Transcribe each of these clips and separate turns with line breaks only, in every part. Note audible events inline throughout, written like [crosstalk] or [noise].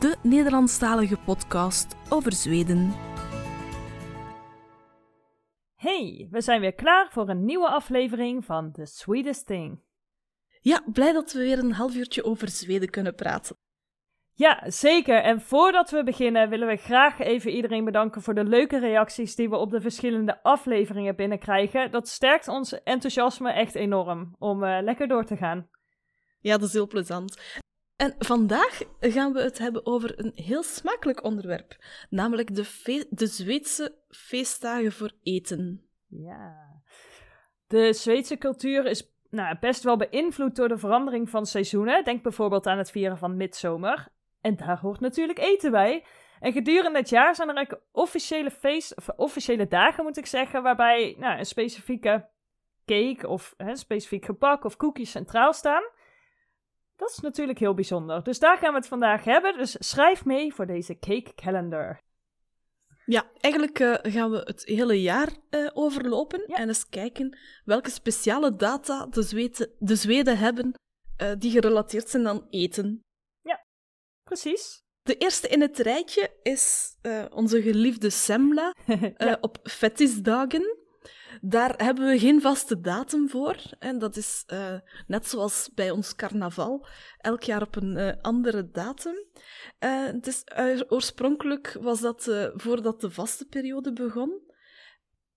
de Nederlandstalige podcast over Zweden.
Hey, we zijn weer klaar voor een nieuwe aflevering van The Sweetest Thing.
Ja, blij dat we weer een half uurtje over Zweden kunnen praten.
Ja, zeker. En voordat we beginnen willen we graag even iedereen bedanken voor de leuke reacties die we op de verschillende afleveringen binnenkrijgen. Dat sterkt ons enthousiasme echt enorm om uh, lekker door te gaan.
Ja, dat is heel plezant. En vandaag gaan we het hebben over een heel smakelijk onderwerp, namelijk de, de Zweedse feestdagen voor eten.
Ja. De Zweedse cultuur is nou, best wel beïnvloed door de verandering van seizoenen. Denk bijvoorbeeld aan het vieren van midzomer. En daar hoort natuurlijk eten bij. En gedurende het jaar zijn er officiële, feest, of officiële dagen, moet ik zeggen, waarbij nou, een specifieke cake of hè, specifiek gebak of koekjes centraal staan. Dat is natuurlijk heel bijzonder. Dus daar gaan we het vandaag hebben. Dus schrijf mee voor deze cake calendar.
Ja, eigenlijk uh, gaan we het hele jaar uh, overlopen en eens kijken welke speciale data de, Zweden, de Zweden hebben uh, die gerelateerd zijn aan eten.
Ja, precies.
De eerste in het rijtje is onze geliefde Semla [laughs] ja. op fetisdagen. Daar hebben we geen vaste datum voor. En dat is uh, net zoals bij ons carnaval, elk jaar op een uh, andere datum. Uh, het is, oorspronkelijk was dat voordat de vaste periode begon.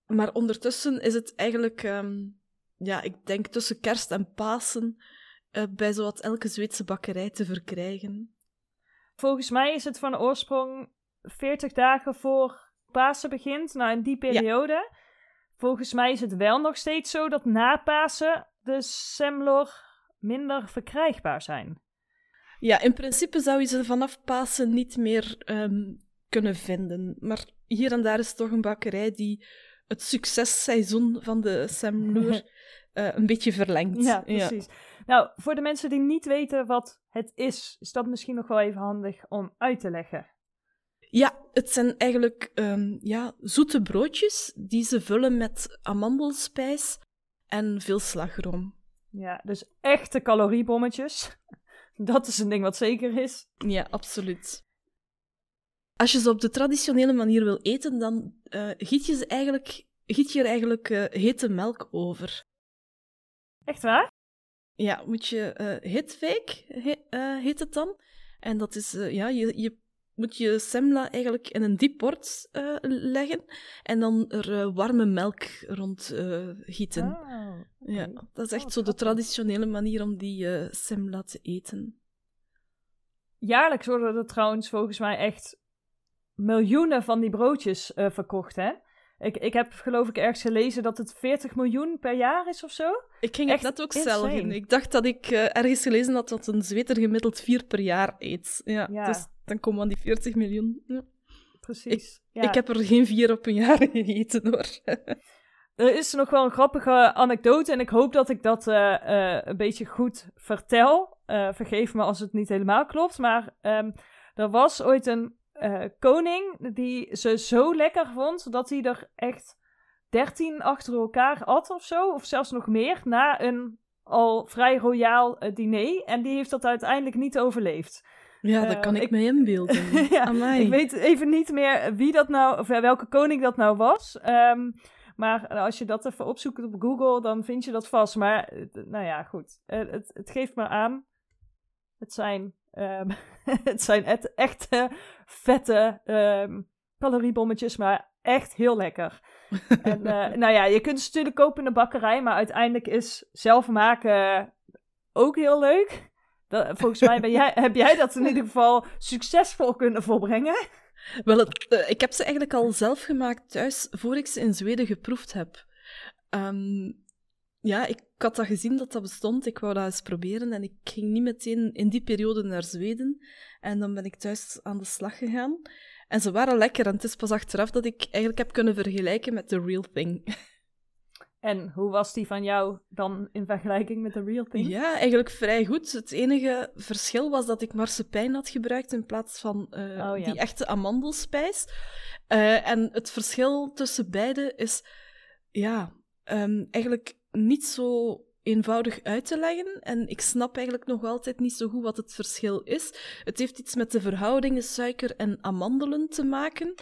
Maar ondertussen is het eigenlijk, um, ja, ik denk tussen kerst en Pasen, bij zowat elke Zweedse bakkerij te verkrijgen.
Volgens mij is het van oorsprong 40 dagen voor Pasen begint. Nou, in die periode. Ja. Volgens mij is het wel nog steeds zo dat na Pasen de semlor minder verkrijgbaar zijn.
Ja, in principe zou je ze vanaf Pasen niet meer um, kunnen vinden. Maar hier en daar is toch een bakkerij die het successeizoen van de semlor uh, [laughs] een beetje verlengt.
Ja, precies. Ja. Nou, voor de mensen die niet weten wat het is, is dat misschien nog wel even handig om uit te leggen.
Ja, het zijn eigenlijk um, ja, zoete broodjes die ze vullen met amandelspijs en veel slagroom.
Ja, dus echte caloriebommetjes. [laughs] Dat is een ding wat zeker is.
Ja, absoluut. Als je ze op de traditionele manier wil eten, dan uh, giet, je ze eigenlijk, giet je er eigenlijk uh, hete melk over.
Echt waar?
Ja, moet je uh, hitfake, he, heet het dan. En dat is, ja, je, je moet je semla eigenlijk in een diep bord uh, leggen en dan er uh, warme melk rond uh, gieten.
Okay.
Ja, dat is echt oh, zo de traditionele manier om die semla te eten.
Jaarlijks worden er trouwens volgens mij echt miljoenen van die broodjes verkocht, hè? Ik, ik heb geloof ik ergens gelezen dat het 40 miljoen per jaar is of zo.
Ik ging Echt het net ook zelf in. Ik dacht dat ik uh, ergens gelezen had dat een Zweter gemiddeld vier per jaar eet. Ja, ja. Dus dan komen we aan die 40 miljoen. Ja.
Precies.
Ik, heb er geen vier op een jaar [laughs] gegeten hoor.
Er is nog wel een grappige anekdote en ik hoop dat ik dat uh, uh, een beetje goed vertel. vergeef me als het niet helemaal klopt, maar um, er was ooit een uh, koning die ze zo lekker vond dat hij er echt 13 achter elkaar at of zo, of zelfs nog meer, na een al vrij royaal uh, diner. En die heeft dat uiteindelijk niet overleefd.
Ja, dat kan ik, ik me inbeelden. [laughs]
ja, ik weet even niet meer wie dat nou, of welke koning dat nou was. Um, maar als je dat even opzoekt op Google, dan vind je dat vast. Maar nou ja, goed. het, het geeft me aan. Het zijn Um, [laughs] het zijn echt, echte vette um, caloriebommetjes, maar echt heel lekker. [laughs] en uh, nou ja, je kunt ze natuurlijk kopen in de bakkerij, maar uiteindelijk is zelf maken ook heel leuk. Dat, volgens mij ben jij, [laughs] heb jij dat in ieder geval succesvol kunnen volbrengen.
Wel, het, uh, ik heb ze eigenlijk al zelf gemaakt thuis, voor ik ze in Zweden geproefd heb. Um, ja, ik had dat gezien dat dat bestond. Ik wou dat eens proberen en ik ging niet meteen in die periode naar Zweden. En dan ben ik thuis aan de slag gegaan. En ze waren lekker. En het is pas achteraf dat ik eigenlijk heb kunnen vergelijken met The Real Thing. [laughs]
En hoe was die van jou dan in vergelijking met de real thing?
Ja, eigenlijk vrij goed. Het enige verschil was dat ik marsepein had gebruikt in plaats van uh, oh, ja. die echte amandelspijs. Uh, en het verschil tussen beide is, ja, um, eigenlijk niet zo eenvoudig uit te leggen. En ik snap eigenlijk nog altijd niet zo goed wat het verschil is. Het heeft iets met de verhoudingen suiker en amandelen te maken.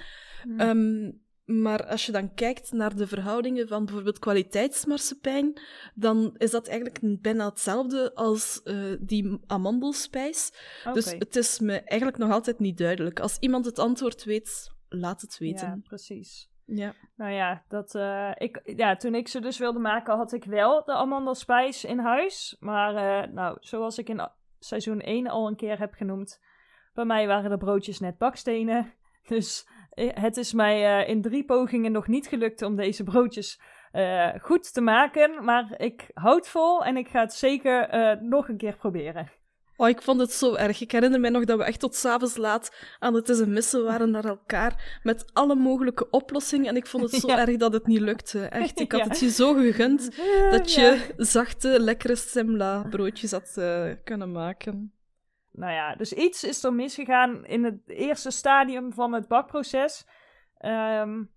Hmm. Um, maar als je dan kijkt naar de verhoudingen van bijvoorbeeld kwaliteitsmarsepein, dan is dat eigenlijk bijna hetzelfde als uh, die amandelspijs. Dus het is me eigenlijk nog altijd niet duidelijk. Als iemand het antwoord weet, laat het weten.
Ja, precies. Ja. Nou ja, dat, uh, ik, ja, toen ik ze dus wilde maken, had ik wel de amandelspijs in huis. Maar uh, nou, zoals ik in seizoen 1 al een keer heb genoemd, bij mij waren de broodjes net bakstenen. [laughs] Dus eh, het is mij in drie pogingen nog niet gelukt om deze broodjes goed te maken. Maar ik houd vol en ik ga het zeker nog een keer proberen.
Oh, ik vond het zo erg. Ik herinner mij nog dat we echt tot s'avonds laat aan het missen waren naar elkaar. Met alle mogelijke oplossingen. En ik vond het zo [laughs] erg dat het niet lukte. Echt, ik had ja. het je zo gegund [laughs] dat je ja. zachte, lekkere semla broodjes had kunnen maken
nou ja, dus iets is er misgegaan in het eerste stadium van het bakproces. Um,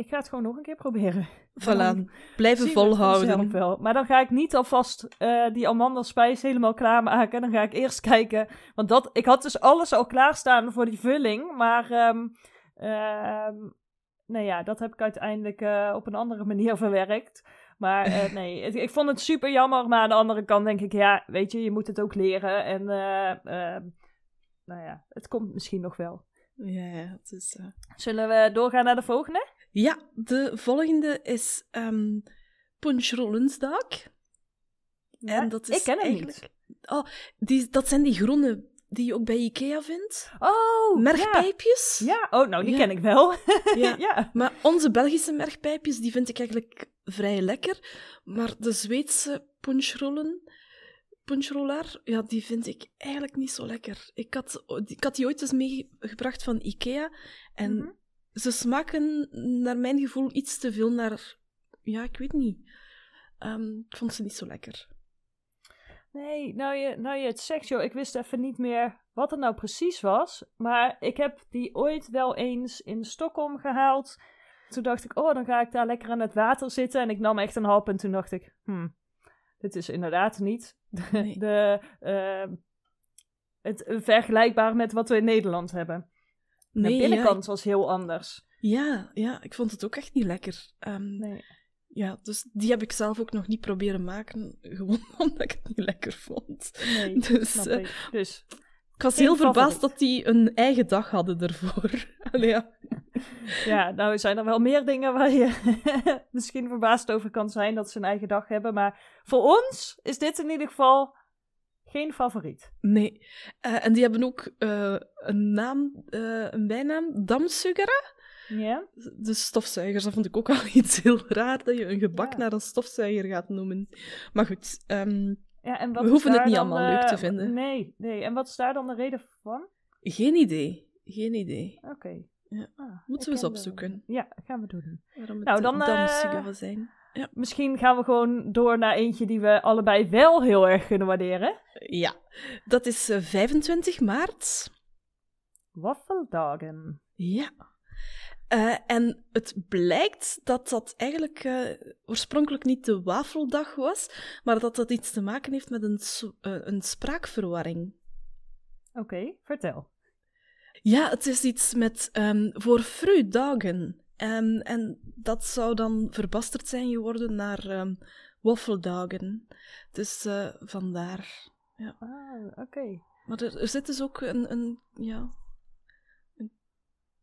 ik ga het gewoon nog een keer proberen.
Voilà, blijven volhouden.
Wel. Maar dan ga ik niet alvast uh, die amandelspijs helemaal klaarmaken. Dan ga ik eerst [laughs] kijken. Want dat, ik had dus alles al klaarstaan voor die vulling. Maar um, uh, ja, dat heb ik uiteindelijk uh, op een andere manier [laughs] verwerkt. Maar uh, [laughs] nee, ik vond het super jammer. Maar aan de andere kant denk ik, ja, weet je, je moet het ook leren. En uh, uh, nou ja, het komt misschien nog wel.
Ja, ja het is...
Zullen we doorgaan naar de volgende?
Ja, de volgende is um.
Ja, en dat is ik ken hem eigenlijk... niet.
Oh, die, dat zijn die groene die je ook bij Ikea vindt.
Oh,
Mergpijpjes.
Ja, ja. oh, nou, die ken ik wel. [laughs] ja. ja.
Maar onze Belgische mergpijpjes, die vind ik eigenlijk vrij lekker. Maar de Zweedse punchrollen, punchroller, ja, die vind ik eigenlijk niet zo lekker. Ik had, ik had die ooit eens meegebracht van Ikea. En mhm. Ze smaken, naar mijn gevoel, iets te veel naar... Ja, ik weet niet. Um, ik vond ze niet zo lekker.
Nee, nou je, nou je het zegt, joh, ik wist even niet meer wat het nou precies was. Maar ik heb die ooit wel eens in Stockholm gehaald. Toen dacht ik, oh, dan ga ik daar lekker aan het water zitten. En ik nam echt een hap en toen dacht ik, hmm, dit is inderdaad niet [laughs] de, de uh, het vergelijkbaar met wat we in Nederland hebben. Nee, de binnenkant was heel anders.
Ja, ja, ik vond het ook echt niet lekker. Um, nee. Ja, dus die heb ik zelf ook nog niet proberen maken, [laughs] gewoon omdat ik het niet lekker vond.
Nee, [laughs] dus, uh, ik. dus
ik was heel verbaasd dat die een eigen dag hadden ervoor. [laughs] Allee, ja.
ja, nou zijn er wel meer dingen waar je misschien verbaasd over kan zijn dat ze een eigen dag hebben. Maar voor ons is dit in ieder geval geen favoriet.
Nee. Uh, en die hebben ook uh, een naam, uh, een bijnaam, Damsugara.
Ja.
De stofzuigers, dat vond ik ook al [laughs] iets heel raar, dat je een gebak naar een stofzuiger gaat noemen. Maar goed, um, ja, en wat we hoeven het niet allemaal leuk te vinden.
Nee, nee. En wat is daar dan de reden van?
Geen idee. Geen idee.
Oké.
Ja. Ah, Moeten we eens opzoeken.
Ja, gaan we doen.
Waarom het nou, dan uh, zijn.
Ja. Misschien gaan we gewoon door naar eentje die we allebei wel heel erg kunnen waarderen.
Ja, dat is 25 eh, maart.
Waffeldagen.
Ja. Uh, en het blijkt dat dat eigenlijk uh, oorspronkelijk niet de wafeldag was, maar dat dat iets te maken heeft met een, uh, een spraakverwarring.
Oké, okay, vertel.
Ja, het is iets met um, voor fruitdagen. Um, en dat zou dan verbasterd zijn geworden naar um, waffeldagen. Dus vandaar. Ja.
Ah, oké.
Maar er, er, zit dus ook een, een ja,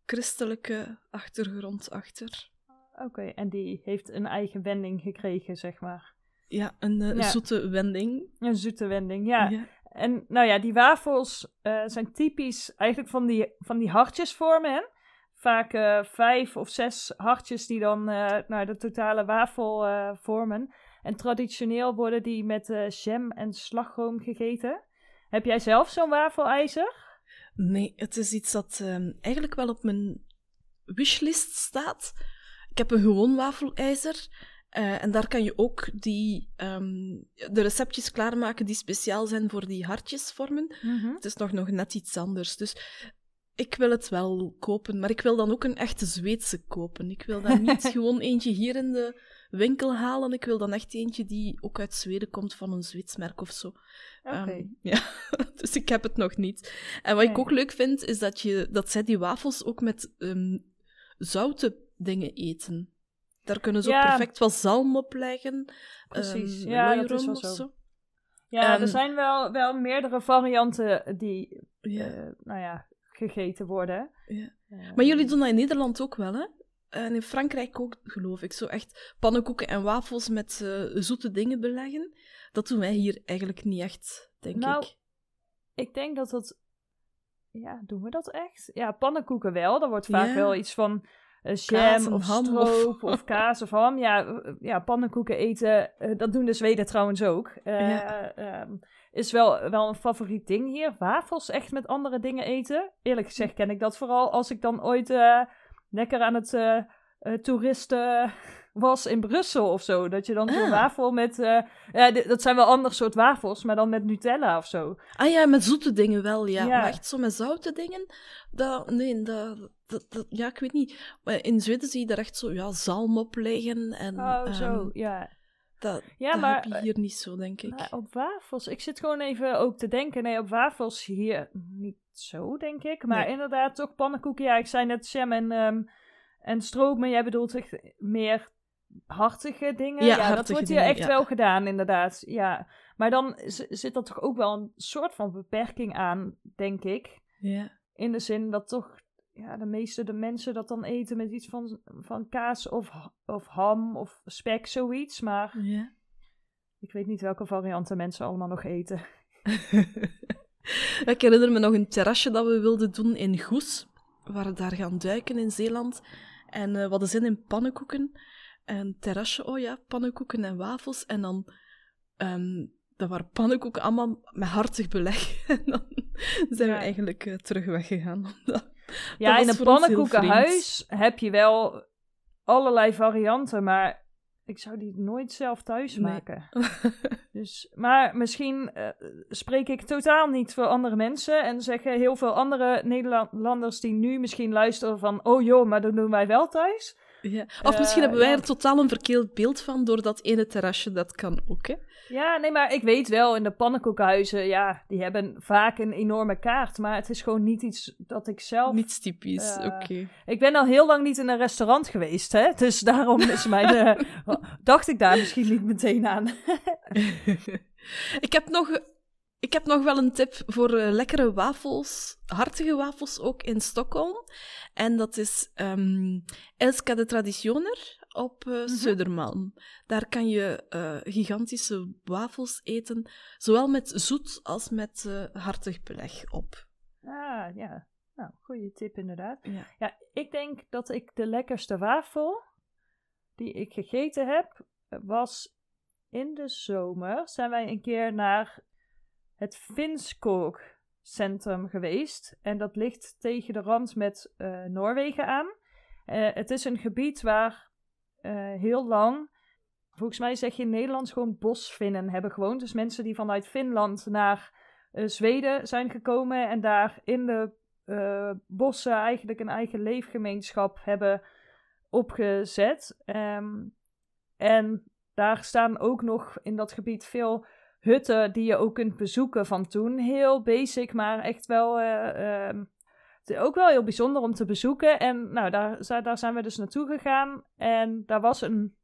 christelijke achtergrond achter.
Oké, en die heeft een eigen wending gekregen, zeg maar.
Ja, een uh, zoete wending.
Een zoete wending, ja. En nou ja, die wafels uh, zijn typisch eigenlijk van die, van die hartjesvormen, hè? Vaak uh, vijf of zes hartjes die dan nou, de totale wafel vormen. En traditioneel worden die met jam en slagroom gegeten. Heb jij zelf zo'n wafelijzer?
Nee, het is iets dat ehm, eigenlijk wel op mijn wishlist staat. Ik heb een gewoon wafelijzer. eh, en daar kan je ook die, ehm, de receptjes klaarmaken die speciaal zijn voor die hartjesvormen. Het is nog, nog net iets anders. Dus ik wil het wel kopen, maar ik wil dan ook een echte Zweedse kopen. Ik wil dan niet [laughs] gewoon eentje hier in de winkel halen. Ik wil dan echt eentje die ook uit Zweden komt van een Zweeds merk of zo.
Oké.
Ehm, [laughs] ja, dus ik heb het nog niet. En wat ik ook leuk vind, is dat, je, dat zij die wafels ook met ehm, zoute dingen eten. Daar kunnen ze ook perfect wat zalm op leggen.
Precies.
ehm,
Ja, dat is wel zo.
zo.
Ja, er zijn wel, wel meerdere varianten die,
Ja.
eh, nou ja, gegeten worden.
Ja.
Eh,
Maar jullie doen dat in Nederland ook wel, hè? En in Frankrijk ook, geloof ik. Zo echt pannenkoeken en wafels met eh, zoete dingen beleggen. Dat doen wij hier eigenlijk niet echt, denk
Nou,
ik.
Ik denk dat dat... Ja, doen we dat echt? Ja, pannenkoeken wel. Er wordt vaak
Ja.
wel iets van jam
en
of
ham of-
stroop of... [laughs] kaas of ham. Ja, eh, ja pannenkoeken eten, eh, dat doen de Zweden trouwens ook. Eh,
Ja.
ehm, is wel, wel een favoriet ding hier. Wafels echt met andere dingen eten. Eerlijk gezegd ken ik dat vooral als ik dan ooit eh, lekker aan het eh, eh, toeristen was in Brussel of zo. Dat je dan zo'n
Ah.
wafel met... eh, ja, dat zijn wel ander soort wafels, maar dan met Nutella of zo.
Ah ja, met zoete dingen wel, ja.
Ja.
Maar echt zo met zoute dingen, dat, nee, dat, dat, dat- ja, ik weet niet. Maar in Zweden zie je daar echt zo, ja, zalm op leggen. En,
Oh, zo,
ehm,
ja.
dat,
Ja,
dat
maar,
heb je hier niet zo, denk ik.
Maar op wafels, ik zit gewoon even ook te denken. Nee, op wafels hier niet zo, denk ik. Maar
Nee.
inderdaad, toch pannenkoeken. Ja, ik zei net jam en, ehm, en stroop, maar jij bedoelt echt meer hartige dingen.
Ja,
dat
hartige
wordt hier
dingen,
echt
ja.
wel gedaan, inderdaad. Ja, maar dan zit er toch ook wel een soort van beperking aan, denk ik.
Ja.
In de zin dat toch ja, de meeste de mensen dat dan eten met iets van, van kaas of, of ham of spek, zoiets. Maar
ja.
ik weet niet welke varianten mensen allemaal nog eten. [laughs]
ik herinner me nog een terrasje dat we wilden doen in Goes. We waren daar gaan duiken in Zeeland. En eh, we hadden zin in pannenkoeken. En terrasje, oh ja, pannenkoeken en wafels. En dan, ehm dat waren pannenkoeken allemaal met hartig beleg. [laughs] En dan zijn
Ja.
we eigenlijk eh, terug weggegaan. [laughs]
Ja,
Dat
in een pannenkoekenhuis heb je wel allerlei varianten, maar ik zou die nooit zelf thuis
Nee.
maken. [laughs] Dus, maar misschien eh, spreek ik totaal niet voor andere mensen en zeggen heel veel andere Nederlanders die nu misschien luisteren van, oh joh, maar dat doen wij wel thuis.
Ja. Of misschien
Eh,
hebben wij er totaal een verkeerd beeld van door dat ene terrasje. Dat kan ook, hè?
Ja, nee, maar ik weet wel, in de pannenkoekenhuizen, ja, die hebben vaak een enorme kaart, maar het is gewoon niet iets dat ik zelf...
Niets typisch,
eh,
oké.
Ik ben al heel lang niet in een restaurant geweest, hè? Dus daarom is mijn, eh, [laughs] dacht ik daar misschien niet meteen aan. [laughs]
ik, heb nog, ik heb nog wel een tip voor eh, lekkere wafels, hartige wafels ook in Stockholm. En dat is ehm Elska de Traditioner op eh Södermalm. Daar kan je eh, gigantische wafels eten, zowel met zoet als met hartig beleg op.
Ah, ja. Nou, goede tip inderdaad.
Ja.
Ja, ik denk dat ik de lekkerste wafel die ik gegeten heb, was in de zomer. Zijn wij een keer naar het Finskog Centrum geweest. En dat ligt tegen de rand met eh, Noorwegen aan. Eh, het is een gebied waar eh, heel lang, volgens mij zeg je in Nederlands gewoon bosvinnen hebben gewoond. Dus mensen die vanuit Finland naar Zweden zijn gekomen en daar in de bossen eigenlijk een eigen leefgemeenschap hebben opgezet. Ehm, en daar staan ook nog in dat gebied veel hutten die je ook kunt bezoeken van toen. Heel basic, maar echt wel eh, ehm, ook wel heel bijzonder om te bezoeken. En nou, daar, daar zijn we dus naartoe gegaan. En daar was een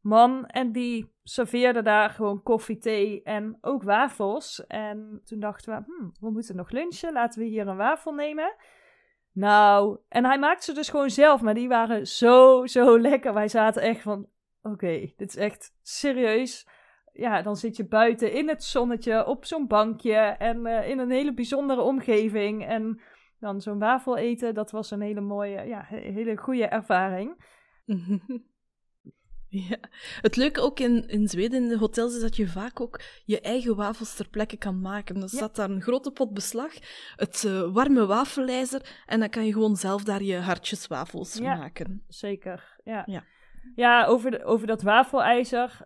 man en die serveerde daar gewoon koffie, thee en ook wafels. En toen dachten we, hmm, we moeten nog lunchen, laten we hier een wafel nemen. Nou, en hij maakte ze dus gewoon zelf, maar die waren zo, zo lekker. Wij zaten echt van, oké, dit is echt serieus. Ja, dan zit je buiten in het zonnetje op zo'n bankje en eh, in een hele bijzondere omgeving. En dan zo'n wafel eten, dat was een hele mooie, ja, he- hele goede ervaring. [laughs]
Ja. Het leuke ook in, in Zweden, in de hotels, is dat je vaak ook je eigen wafels ter plekke kan maken. Dan staat daar een grote pot beslag, het uh, warme wafelijzer, en dan kan je gewoon zelf daar je hartjeswafels
Ja.
maken.
Zeker, ja.
Ja.
Ja, over, de, over dat wafelijzer.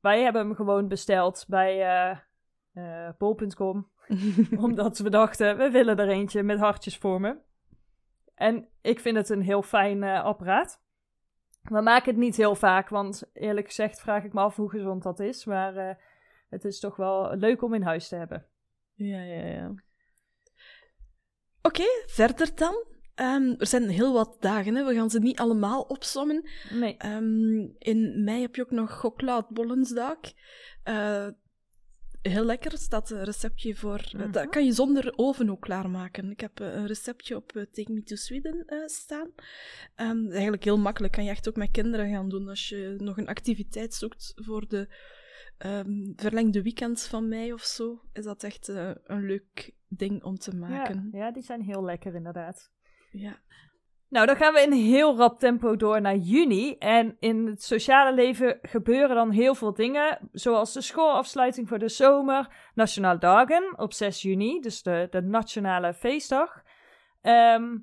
Wij hebben hem gewoon besteld bij eh, bol.com. [laughs] omdat we dachten, we willen er eentje met hartjes voor me. En ik vind het een heel fijn eh, apparaat. We maken het niet heel vaak, want eerlijk gezegd vraag ik me af hoe gezond dat is. Maar het is toch wel leuk om in huis te hebben.
Ja, ja, ja. Oké, verder dan. Ehm, er zijn heel wat dagen, hè. we gaan ze niet allemaal opsommen.
Nee.
Ehm, in mei heb je ook nog chocoladebollensdag. Eh heel lekker, er staat een receptje voor. eh,
Mhm.
dat kan je zonder oven ook klaarmaken. Ik heb eh, een receptje op Take Me to Sweden staan. Ehm, eigenlijk heel makkelijk, kan je echt ook met kinderen gaan doen als je nog een activiteit zoekt voor de verlengde weekends van mei of zo. Is dat echt een leuk ding om te
Ja,
maken.
ja, die zijn heel lekker inderdaad.
Ja.
Nou, dan gaan we in heel rap tempo door naar juni. En in het sociale leven gebeuren dan heel veel dingen. Zoals de schoolafsluiting voor de zomer. Nationaal Dagen op 6 juni, dus de, de nationale feestdag. Ehm,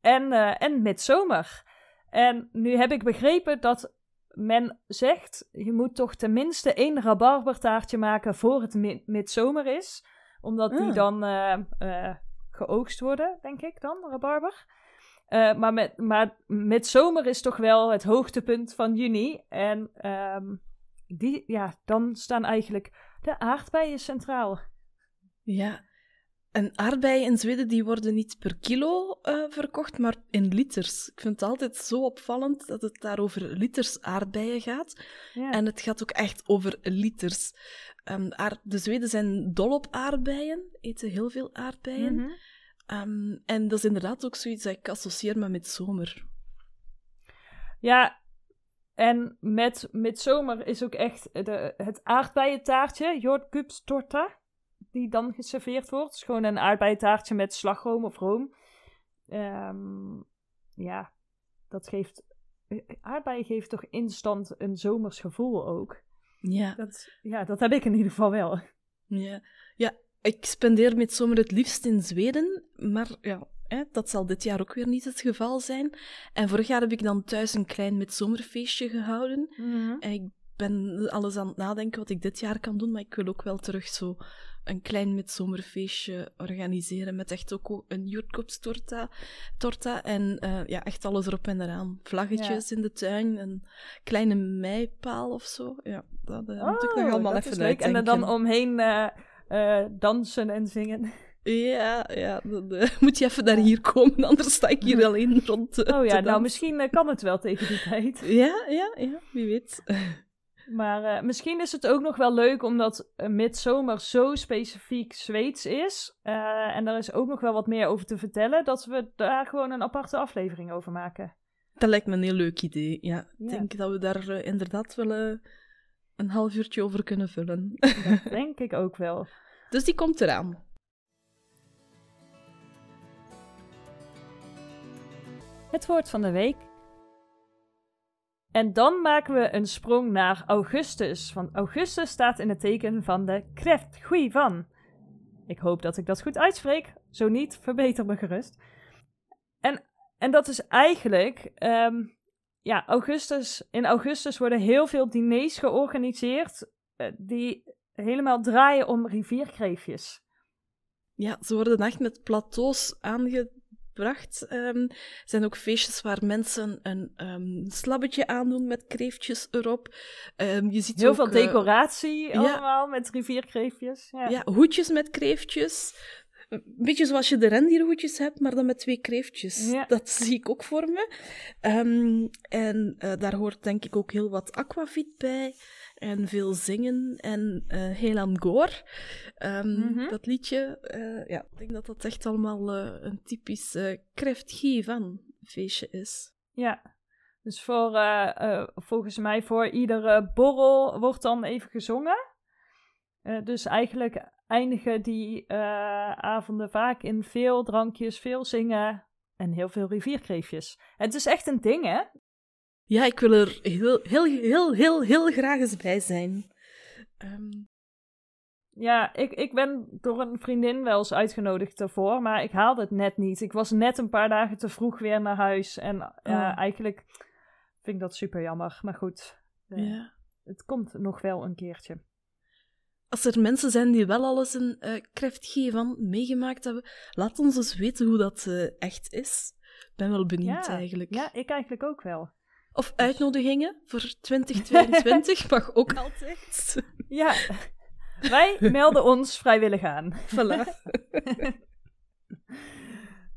en, eh en midzomer. En nu heb ik begrepen dat men zegt... je moet toch tenminste één rabarbertaartje maken voor het mi- midzomer is. Omdat die
Ah.
dan eh, eh, geoogst worden, denk ik dan, rabarber. Eh, maar, met, maar met zomer is toch wel het hoogtepunt van juni. En ehm, die, ja, dan staan eigenlijk de aardbeien centraal.
Ja. En aardbeien in Zweden die worden niet per kilo eh, verkocht, maar in liters. Ik vind het altijd zo opvallend dat het daar over liters aardbeien gaat.
Ja.
En het gaat ook echt over liters. Aard- de Zweden zijn dol op aardbeien, eten heel veel aardbeien.
Mhm.
Ehm, en dat is inderdaad ook zoiets dat ik associeer met midzomer.
Ja, en met, met zomer is ook echt de, het aardbeientaartje, jordgubbstorta, die dan geserveerd wordt. Gewoon een aardbeientaartje met slagroom of room. Ehm, ja, dat geeft... Aardbeien geeft toch instant een zomers gevoel ook.
Ja.
Dat, ja, dat heb ik in ieder geval wel.
Ja, ja ik spendeer midzomer het liefst in Zweden, maar ja, hè, dat zal dit jaar ook weer niet het geval zijn. En vorig jaar heb ik dan thuis een klein midzomerfeestje gehouden. En ik ben alles aan het nadenken wat ik dit jaar kan doen, maar ik wil ook wel terug zo een klein midzomerfeestje organiseren met echt ook een jurtkopstorta torta en eh, ja, echt alles erop en eraan. Vlaggetjes in de tuin, een kleine meipaal of zo. Ja, dat eh, moet ik nog allemaal
Oh, dat
even
leuk. En er dan omheen eh, eh, dansen en zingen.
Ja, ja dan eh, [laughs] moet je even naar hier komen, anders sta ik hier alleen rond. eh,
Oh ja, nou misschien kan het wel tegen die tijd. [laughs]
Ja, ja, ja, wie weet.
Maar misschien is het ook nog wel leuk omdat midzomer zo specifiek Zweeds is. en daar is ook nog wel wat meer over te vertellen. Dat we daar gewoon een aparte aflevering over maken.
Dat lijkt me een heel leuk idee. Ja, ik
Ja.
denk dat we daar inderdaad wel eh, een half uurtje over kunnen vullen.
Dat [laughs] denk ik ook wel.
dus die komt eraan.
Het woord van de week. En dan maken we een sprong naar augustus. Want augustus staat in het teken van de kreft van. Ik hoop dat ik dat goed uitspreek. Zo niet, verbeter me gerust. En, en dat is eigenlijk. ehm, ja, augustus. In augustus worden heel veel diners georganiseerd. eh, die helemaal draaien om rivierkreefjes.
Ja, ze worden echt met plateaus aangebracht. Ehm, er zijn ook feestjes waar mensen een ehm, slabbetje aandoen met kreeftjes erop. Ehm, je ziet
Heel
ook,
veel
eh,
decoratie allemaal met rivierkreefjes. Ja.
Ja, hoedjes met kreeftjes. Een beetje zoals je de rendierhoedjes hebt, maar dan met twee kreeftjes.
Ja.
Dat zie ik ook voor me. Ehm, en eh, daar hoort denk ik ook heel wat aquavit bij. En veel zingen en eh Helan Goor. Ehm,
Mhm.
Dat liedje, eh, ja, ik denk dat dat echt allemaal een typisch uh, van feestje is.
Ja, dus voor, volgens mij voor iedere borrel wordt dan even gezongen. Dus eigenlijk eindigen die eh, avonden vaak in veel drankjes, veel zingen en heel veel rivierkreefjes. Het is echt een ding, hè?
Ja, ik wil er heel, heel, heel, heel, heel graag eens bij zijn. Ehm,
Ja, ik, ik ben door een vriendin wel eens uitgenodigd ervoor, maar ik haalde het net niet. Ik was net een paar dagen te vroeg weer naar huis. En ja,
Oh.
eigenlijk vind ik dat super jammer. Maar goed, eh,
ja.
het komt nog wel een keertje.
Als er mensen zijn die wel alles een eh Kräftje van meegemaakt hebben, laat ons eens weten hoe dat eh, echt is. Ik ben wel benieuwd
Ja,
eigenlijk.
Ja, ik eigenlijk ook wel.
Of uitnodigingen voor 2022 [laughs] mag ook altijd.
Ja, wij [laughs] melden ons vrijwillig aan.
voilà. [laughs]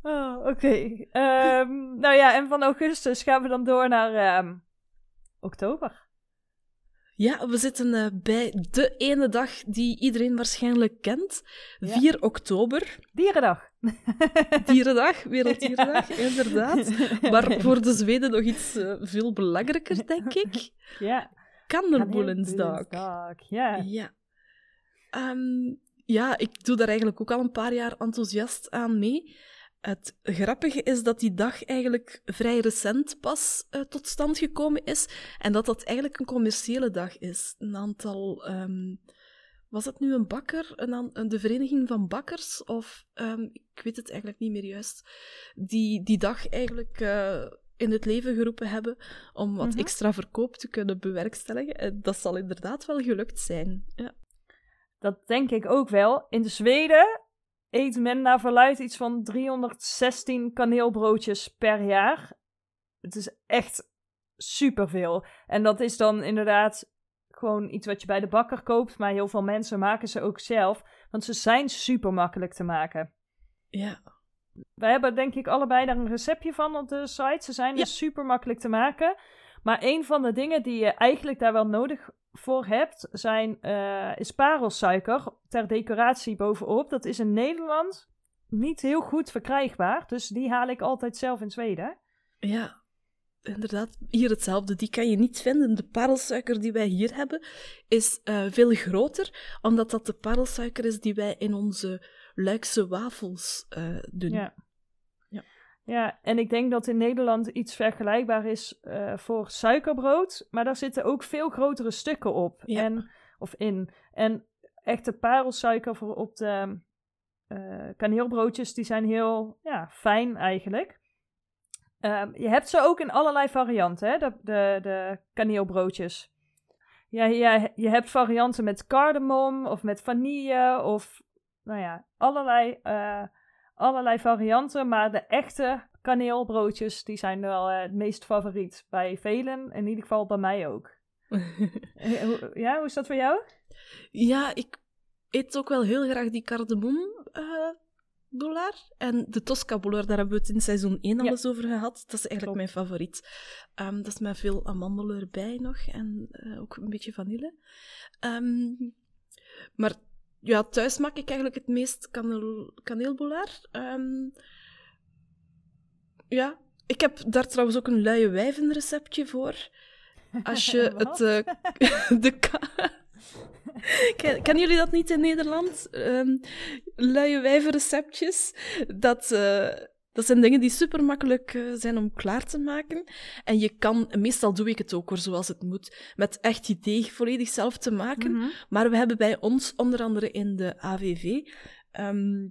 Oh, oké. Ehm, nou ja, en van augustus gaan we dan door naar ehm, oktober.
Ja, we zitten eh, bij de ene dag die iedereen waarschijnlijk kent.
Ja.
4 oktober,
Dierendag. [laughs]
Dierendag, Werelddierendag, inderdaad. [laughs] Maar voor de Zweden nog iets eh, veel belangrijker, denk ik.
Ja. Kanelboelensdag, Ja.
Ja. Ehm, ja, ik doe daar eigenlijk ook al een paar jaar enthousiast aan mee. Het grappige is dat die dag eigenlijk vrij recent pas eh, tot stand gekomen is en dat dat eigenlijk een commerciële dag is. Een aantal, ehm, was het nu een bakker, een een- de vereniging van bakkers of ehm, ik weet het eigenlijk niet meer juist, die die dag eigenlijk eh, in het leven geroepen hebben om wat
Mhm.
extra verkoop te kunnen bewerkstelligen. En dat zal inderdaad wel gelukt zijn. Ja.
Dat denk ik ook wel. In de Zweden eet men naar verluid iets van 316 kaneelbroodjes per jaar. Het is echt superveel. En dat is dan inderdaad gewoon iets wat je bij de bakker koopt. Maar heel veel mensen maken ze ook zelf. Want ze zijn super makkelijk te maken.
ja.
We hebben denk ik allebei daar een receptje van op de site. Ze zijn
Ja.
dus super makkelijk te maken. Maar een van de dingen die je eigenlijk daar wel nodig voor hebt, zijn, is parelsuiker ter decoratie bovenop. Dat is in Nederland niet heel goed verkrijgbaar. Dus die haal ik altijd zelf in Zweden.
Ja, inderdaad. Hier hetzelfde. Die kan je niet vinden. De parelsuiker die wij hier hebben is eh, veel groter, omdat dat de parelsuiker is die wij in onze Luikse wafels eh, doen.
Ja.
Ja.
En ik denk dat in Nederland iets vergelijkbaar is eh, voor suikerbrood. Maar daar zitten ook veel grotere stukken op.
Ja.
En, of in. En echte parelsuiker voor op de eh, kaneelbroodjes, die zijn heel ja, fijn eigenlijk. Ehm, je hebt ze ook in allerlei varianten, hè? De, de, de kaneelbroodjes. Ja, ja, je hebt varianten met cardamom of met vanille of nou ja, allerlei, eh, allerlei varianten. Maar de echte kaneelbroodjes, die zijn wel eh, het meest favoriet bij velen. In ieder geval bij mij ook. [laughs] Eh, hoe- Ja, hoe is dat voor jou?
Ja, ik eet ook wel heel graag die cardamom boulaar. En de Tosca boulaar, daar hebben we het in seizoen 1 al eens over gehad. Dat is eigenlijk mijn favoriet. Ehm, dat is met veel amandelen erbij nog en ook een beetje vanille. Ehm, maar ja, thuis maak ik eigenlijk het meest kaneel, kaneelboulaar. Ehm, ja, ik heb daar trouwens ook een luie wijven receptje voor. Als je [laughs] het... eh, [laughs] de [laughs] Ken, kennen jullie dat niet in Nederland? Ehm luie wijvenreceptjes. Dat, eh, dat zijn dingen die super makkelijk zijn om klaar te maken. En je kan, meestal doe ik het ook hoor, zoals het moet, met echt die deeg volledig zelf te maken.
Mhm.
Maar we hebben bij ons, onder andere in de AVV, ehm,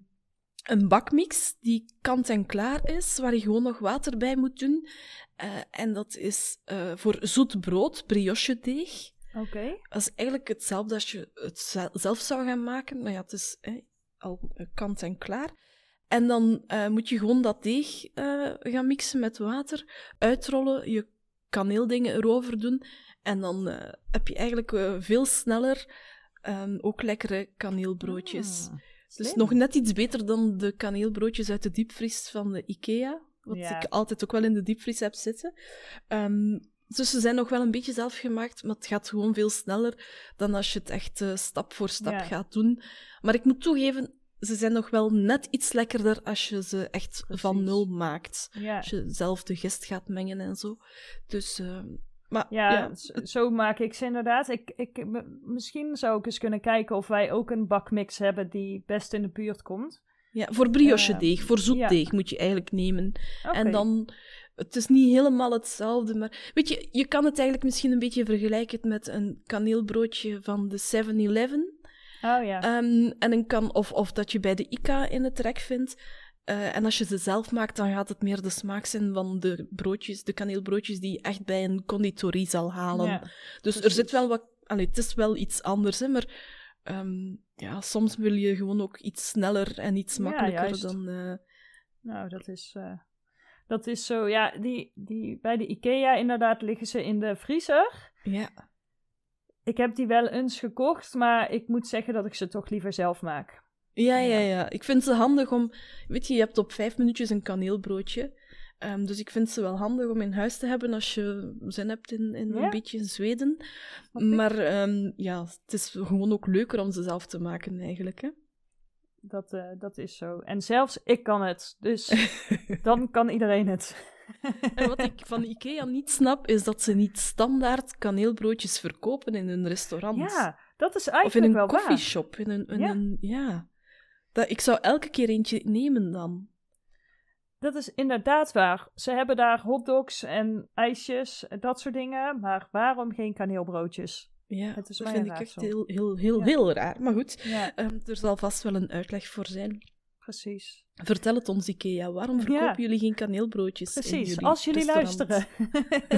een bakmix die kant-en-klaar is, waar je gewoon nog water bij moet doen. Eh, en dat is eh, voor zoet brood, brioche deeg.
Oké.
Dat is eigenlijk hetzelfde als je het zel- zelf zou gaan maken. Maar ja, het is eh, al eh, kant en dan eh, moet je gewoon dat deeg eh, gaan mixen met water, uitrollen, je kaneeldingen erover doen. En dan eh, heb je eigenlijk veel sneller ehm, ook lekkere kaneelbroodjes.
Ah, slim.
nog net iets beter dan de kaneelbroodjes uit de diepvries van de IKEA. Wat
Ja.
ik altijd ook wel in de diepvries heb zitten. Ehm, dus ze zijn nog wel een beetje zelf gemaakt, maar het gaat gewoon veel sneller dan als je het echt stap voor stap
Ja.
gaat doen. Maar ik moet toegeven, ze zijn nog wel net iets lekkerder als je ze echt van nul maakt.
Ja.
Als je zelf de gist gaat mengen en zo. Dus, ehm, maar
Ja, zo maak ik ze inderdaad. Ik, ik, misschien zou ik eens kunnen kijken of wij ook een bakmix hebben die best in de buurt komt.
Ja, voor brioche
Eh,
deeg, voor zoet
ja.
deeg moet je eigenlijk nemen. En dan het is niet helemaal hetzelfde, maar weet je, je kan het eigenlijk misschien een beetje vergelijken met een kaneelbroodje van de 7-Eleven.
Oh ja.
Ehm, en een kan, of, of dat je bij de ICA in het rek vindt. Eh, en als je ze zelf maakt, dan gaat het meer de smaak zijn van de broodjes, de kaneelbroodjes die je echt bij een conditorie zal halen.
Ja,
dus er zit wel wat... Allee, het is wel iets anders, hè, maar ehm, ja, soms wil je gewoon ook iets sneller en iets
Ja,
makkelijker
juist.
dan... eh,
Nou, dat is, eh, dat is zo. Ja, die, die, bij de IKEA inderdaad liggen ze in de vriezer.
ja.
Ik heb die wel eens gekocht, maar ik moet zeggen dat ik ze toch liever zelf maak.
Ja, ja,
Ja.
Ik vind ze handig om... Weet je, je hebt op vijf minuutjes een kaneelbroodje. Ehm, dus ik vind ze wel handig om in huis te hebben als je zin hebt in, in
Ja.
een beetje Zweden.
Snap ik.
Maar ehm, ja, het is gewoon ook leuker om ze zelf te maken, eigenlijk. Hè?
Dat, eh, dat is zo. En zelfs ik kan het. Dus [laughs] dan kan iedereen het.
En wat ik van Ikea niet snap, is dat ze niet standaard kaneelbroodjes verkopen in hun restaurant.
Ja, dat is
of
eigenlijk
in een
wel waar.
koffieshop. In een, in
Ja.
een, ja. Dat, ik zou elke keer eentje nemen dan.
Dat is inderdaad waar. Ze hebben daar hotdogs en ijsjes, dat soort dingen. Maar waarom geen kaneelbroodjes?
Ja, dat vind
een
ik echt heel, heel, heel,
Ja.
heel raar. Maar goed,
Ja,
ehm, er zal vast wel een uitleg voor zijn.
Precies.
Vertel het ons, Ikea. Waarom verkopen
Ja.
jullie geen kaneelbroodjes in
Precies,
jullie
als jullie luisteren.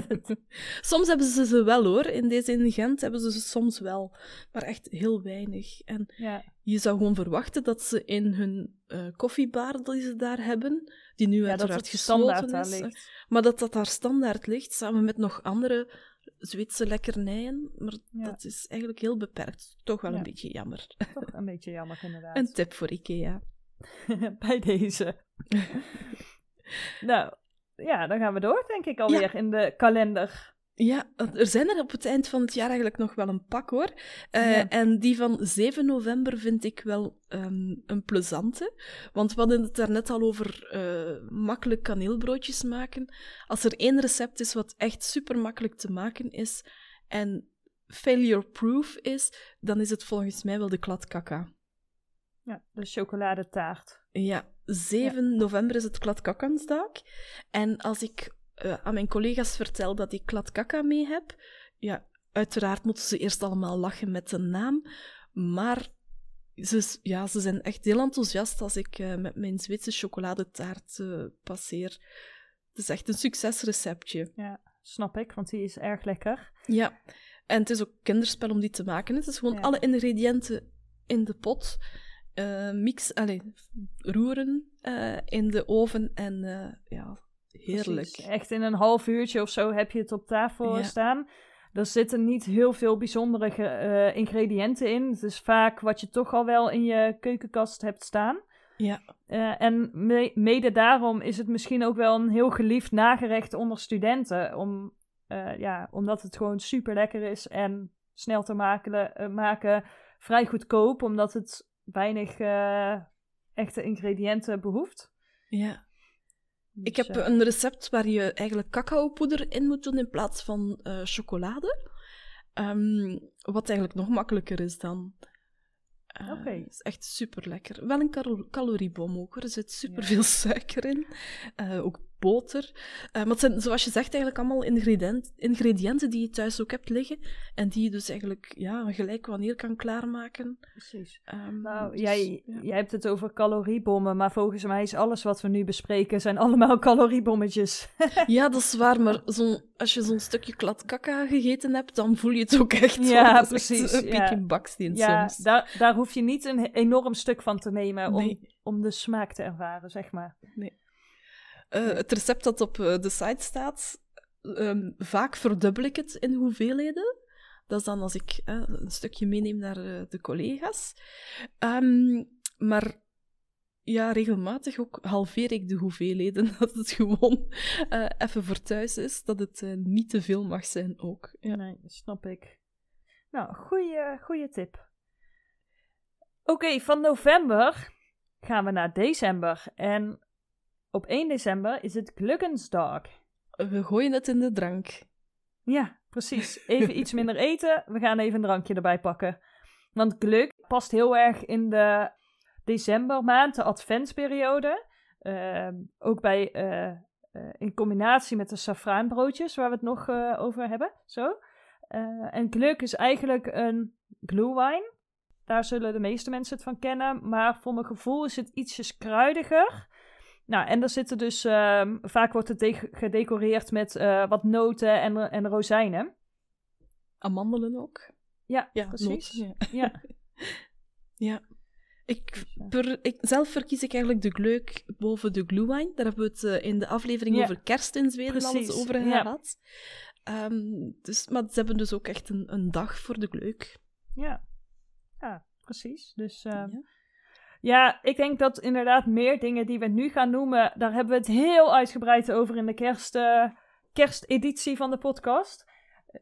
[laughs]
Soms hebben ze ze wel, hoor. In deze in Gent hebben ze ze soms wel. Maar echt heel weinig. En
ja,
je zou gewoon verwachten dat ze in hun eh, koffiebar die ze daar hebben, die nu
ja,
uiteraard gesloten is,
ligt.
maar dat dat daar standaard ligt, samen met nog andere Zweedse lekkernijen. Maar
Ja.
dat is eigenlijk heel beperkt. Toch wel
Ja.
een beetje jammer.
Toch een beetje jammer [laughs] inderdaad.
Een tip voor Ikea. [laughs]
Bij deze. nou, ja, dan gaan we door, denk ik alweer in de kalender.
Ja, er zijn er op het eind van het jaar eigenlijk nog wel een pak hoor. Eh,
Ja.
En die van 7 november vind ik wel ehm, een plezante. Want we hadden het daarnet al over eh, makkelijk kaneelbroodjes maken. Als er één recept is wat echt super makkelijk te maken is en failure proof is, dan is het volgens mij wel de kladkaka.
Ja, de chocoladetaart.
Ja, 7 november is het kladkakkansdag. En als ik eh, aan mijn collega's vertel dat ik kladkakka mee heb, ja, uiteraard moeten ze eerst allemaal lachen met de naam. Maar ze, ja, ze zijn echt heel enthousiast als ik eh, met mijn Zweedse chocoladetaart eh, passeer. Het is echt een succesreceptje.
Ja, snap ik, want die is erg lekker.
Ja, en het is ook kinderspel om die te maken. Het is gewoon
Ja.
alle ingrediënten in de pot. Eh, mix, allez, roeren eh, in de oven en eh, ja, heerlijk.
Precies. Echt in een half uurtje of zo heb je het op tafel
Ja.
staan. Er zitten niet heel veel bijzondere ge- ingrediënten in. Het is vaak wat je toch al wel in je keukenkast hebt staan.
Ja,
en me- mede daarom is het misschien ook wel een heel geliefd nagerecht onder studenten. Om, ja, omdat het gewoon super lekker is en snel te maken, maken. Vrij goedkoop, omdat het weinig eh, echte ingrediënten behoeft.
ja. Ik
Dus,
heb
eh,
een recept waar je eigenlijk cacaopoeder in moet doen in plaats van eh, chocolade. Ehm, wat eigenlijk nog makkelijker is dan.
Oké.
is echt super lekker. Wel een calo- caloriebom ook. Er zit super veel [laughs] suiker in. Eh, ook boter. Eh, maar het zijn, zoals je zegt, eigenlijk allemaal ingrediënt, ingrediënten die je thuis ook hebt liggen. En die je dus eigenlijk ja, gelijk wanneer kan klaarmaken.
Precies.
Ehm,
Nou,
dus,
jij,
ja.
jij hebt het over caloriebommen, maar volgens mij is alles wat we nu bespreken, zijn allemaal [laughs] caloriebommetjes. [laughs]
Ja, dat is waar, maar zo'n- als je zo'n stukje kladkaka gegeten hebt, dan voel je het ook echt.
Ja.
Dat echt
precies,
Een
ja.
beetje baksteen
ja,
soms.
daar, daar hoef je niet een enorm stuk van te nemen om,
Nee.
om de smaak te ervaren, zeg maar.
Eh, het recept dat op eh, de site staat, ehm, vaak verdubbel ik het in hoeveelheden. Dat is dan als ik eh, een stukje meeneem naar de collega's. Ehm, maar ja, regelmatig ook halveer ik de hoeveelheden, [laughs] dat het gewoon even voor thuis is, dat het niet te veel mag zijn ook. Ja.
Nee, snap ik. Nou, goede, goede tip. Oké, van november gaan we naar december. En op 1 december is het Glückensdag.
We gooien het in de drank.
Ja, precies. Even iets minder [laughs] eten. We gaan even een drankje erbij pakken. Want geluk past heel erg in de decembermaand, de adventsperiode. Ehm, ook bij eh, in combinatie met de safraanbroodjes, waar we het nog over hebben. Zo. en gluk is eigenlijk een glühwein. Daar zullen de meeste mensen het van kennen. Maar voor mijn gevoel is het ietsjes kruidiger. Nou, en er zitten dus, ehm, vaak wordt het gedecoreerd met wat noten en, en rozijnen.
Amandelen ook?
Ja, ja precies. ja.
ja. [laughs] ja. Ik, per, ik, zelf verkies ik eigenlijk de gleuk boven de glühwein. Daar hebben we het uh, in de aflevering over kerst in Zweden al eens over gehad. Ja. Um, dus, maar ze hebben dus ook echt een, een dag voor de gleuk.
Ja, ja precies. Dus uh, ja. ik denk dat inderdaad meer dingen die we nu gaan noemen, daar hebben we het heel uitgebreid over in de kerst, uh, kersteditie van de podcast.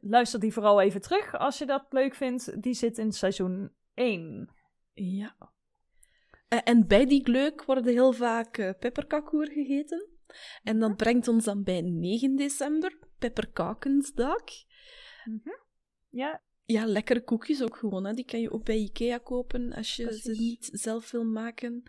Luister die vooral even terug als je dat leuk vindt. Die zit in seizoen 1.
Ja. Eh, en bij die gleuk worden heel vaak uh, pepperkakoer gegeten. En dat brengt ons dan bij 9 december, pepperkakensdag.
Mm -hmm. Ja.
Ja, lekkere koekjes ook gewoon. Hè. Die kan je ook bij Ikea kopen als je ze niet zelf wil maken.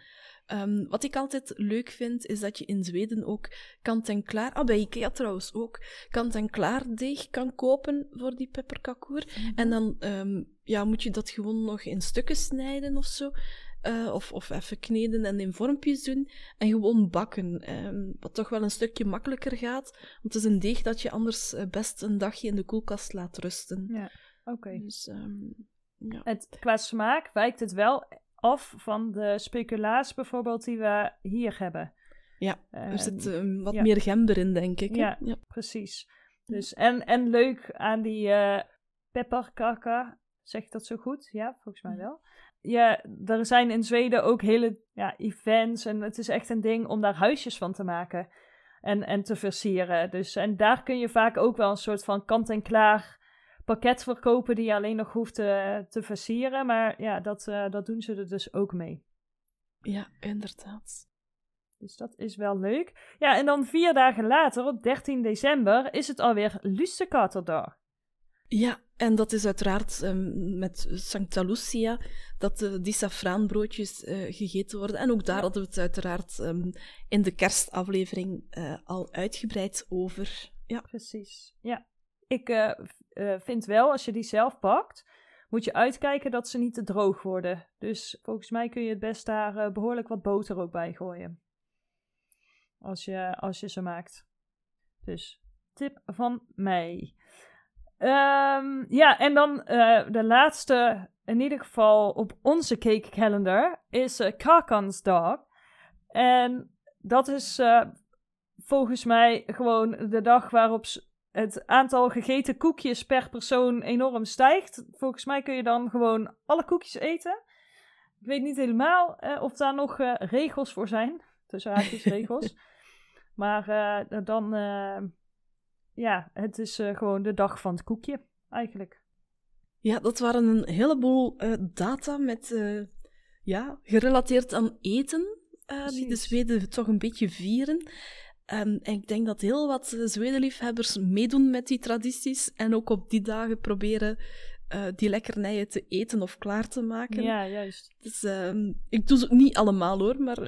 Um, wat ik altijd leuk vind, is dat je in Zweden ook kant-en-klaar, ah, bij Ikea trouwens ook, kant-en-klaar deeg kan kopen voor die pepperkakoer. Mhm. En dan um, ja, moet je dat gewoon nog in stukken snijden of zo. Uh, of, of even kneden en in vormpjes doen. En gewoon bakken. Um, wat toch wel een stukje makkelijker gaat. Want het is een deeg dat je anders uh, best een dagje in de koelkast laat rusten.
Ja, oké.
Dus, um, ja.
Het, qua smaak wijkt het wel af van de speculaas bijvoorbeeld die we hier hebben.
Ja, er zit um, wat meer gember in, denk ik.
Ja, ja, precies. Dus, en, en leuk aan die uh, pepperkaka, zeg ik dat zo goed? Ja, volgens mij wel. Ja, er zijn in Zweden ook hele ja, events en het is echt een ding om daar huisjes van te maken en, en te versieren. Dus, en daar kun je vaak ook wel een soort van kant-en-klaar pakket verkopen die je alleen nog hoeft te, te versieren. Maar ja, dat, uh, dat doen ze er dus ook mee.
Ja, inderdaad.
Dus dat is wel leuk. Ja, en dan vier dagen later, op 13 december, is het alweer Lussekaterdag.
Ja, en dat is uiteraard um, met Santa Lucia dat uh, die safraanbroodjes uh, gegeten worden. En ook daar hadden we het uiteraard um, in de kerstaflevering uh, al uitgebreid over. Ja,
precies. Ja, ik uh, vind wel, als je die zelf pakt, moet je uitkijken dat ze niet te droog worden. Dus volgens mij kun je het best daar uh, behoorlijk wat boter ook bij gooien. Als je, als je ze maakt. Dus tip van mij. Um, ja, en dan uh, de laatste, in ieder geval op onze cake calendar, is uh, Karkansdag. En dat is volgens mij gewoon de dag waarop het aantal gegeten koekjes per persoon enorm stijgt. Volgens mij kun je dan gewoon alle koekjes eten. Ik weet niet helemaal eh, of daar nog uh, regels voor zijn. Tussen haakjes [laughs] regels. maar uh, dan, ja, het is gewoon de dag van het koekje, eigenlijk.
Ja, dat waren een heleboel data met, ja, gerelateerd aan eten. die de Zweden toch een beetje vieren. En ik denk dat heel wat Zwedenliefhebbers meedoen met die tradities en ook op die dagen proberen uh, die lekkernijen te eten of klaar te maken.
Ja, juist.
Dus uh, ik doe ze niet allemaal hoor, maar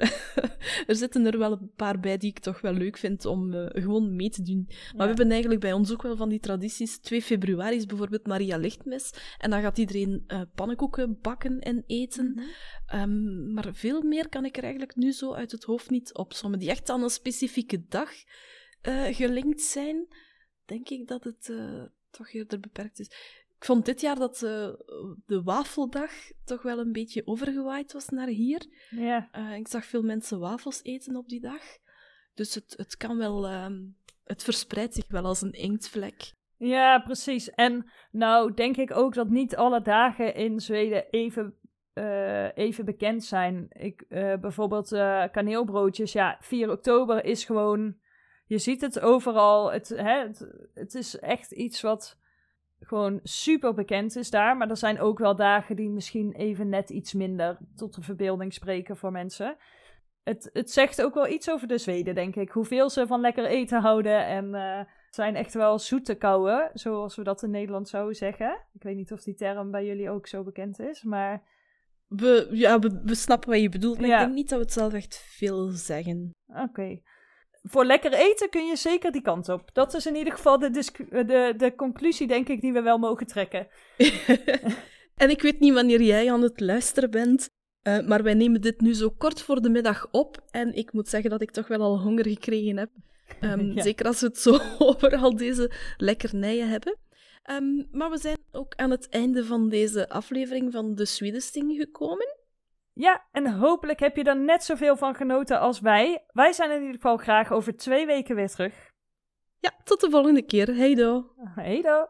[laughs] er zitten er wel een paar bij die ik toch wel leuk vind om uh, gewoon mee te doen. Maar we hebben eigenlijk bij ons ook wel van die tradities. 2 februari is bijvoorbeeld Maria Lichtmis. En dan gaat iedereen uh, pannenkoeken bakken en eten. Mm -hmm. um, maar veel meer kan ik er eigenlijk nu zo uit het hoofd niet opzommen. Die echt aan een specifieke dag gelinkt zijn. Denk ik dat het toch eerder beperkt is. Ik vond dit jaar dat uh, de wafeldag toch wel een beetje overgewaaid was naar hier.
Ja.
Uh, ik zag veel mensen wafels eten op die dag. Dus het, het kan wel... Uh, het verspreidt zich wel als een inktvlek.
Ja, precies. En nou denk ik ook dat niet alle dagen in Zweden even, uh, even bekend zijn. Ik, bijvoorbeeld kaneelbroodjes. Ja, 4 oktober is gewoon... Je ziet het overal. Het, hè, het, het is echt iets wat gewoon super bekend is daar. Maar er zijn ook wel dagen die misschien even net iets minder tot de verbeelding spreken voor mensen. Het, het zegt ook wel iets over de Zweden, denk ik. Hoeveel ze van lekker eten houden. En uh, zijn echt wel zoete kouwen, zoals we dat in Nederland zouden zeggen. Ik weet niet of die term bij jullie ook zo bekend is, maar...
We, ja, we, we snappen wat je bedoelt, maar ik denk niet dat we het zelf echt veel zeggen.
Oké. Voor lekker eten kun je zeker die kant op. Dat is in ieder geval de, de, de conclusie, denk ik, die we wel mogen trekken. [laughs]
en ik weet niet wanneer jij aan het luisteren bent, uh, maar wij nemen dit nu zo kort voor de middag op. En ik moet zeggen dat ik toch wel al honger gekregen heb. [laughs] Um, Zeker als we het zo [laughs] over al deze lekkernijen hebben. Um, maar we zijn ook aan het einde van deze aflevering van de Swedesting gekomen.
Ja, en hopelijk heb je er net zoveel van genoten als wij. Wij zijn in ieder geval graag over twee weken weer terug.
Ja, tot de volgende keer. Hey do.
Hey do.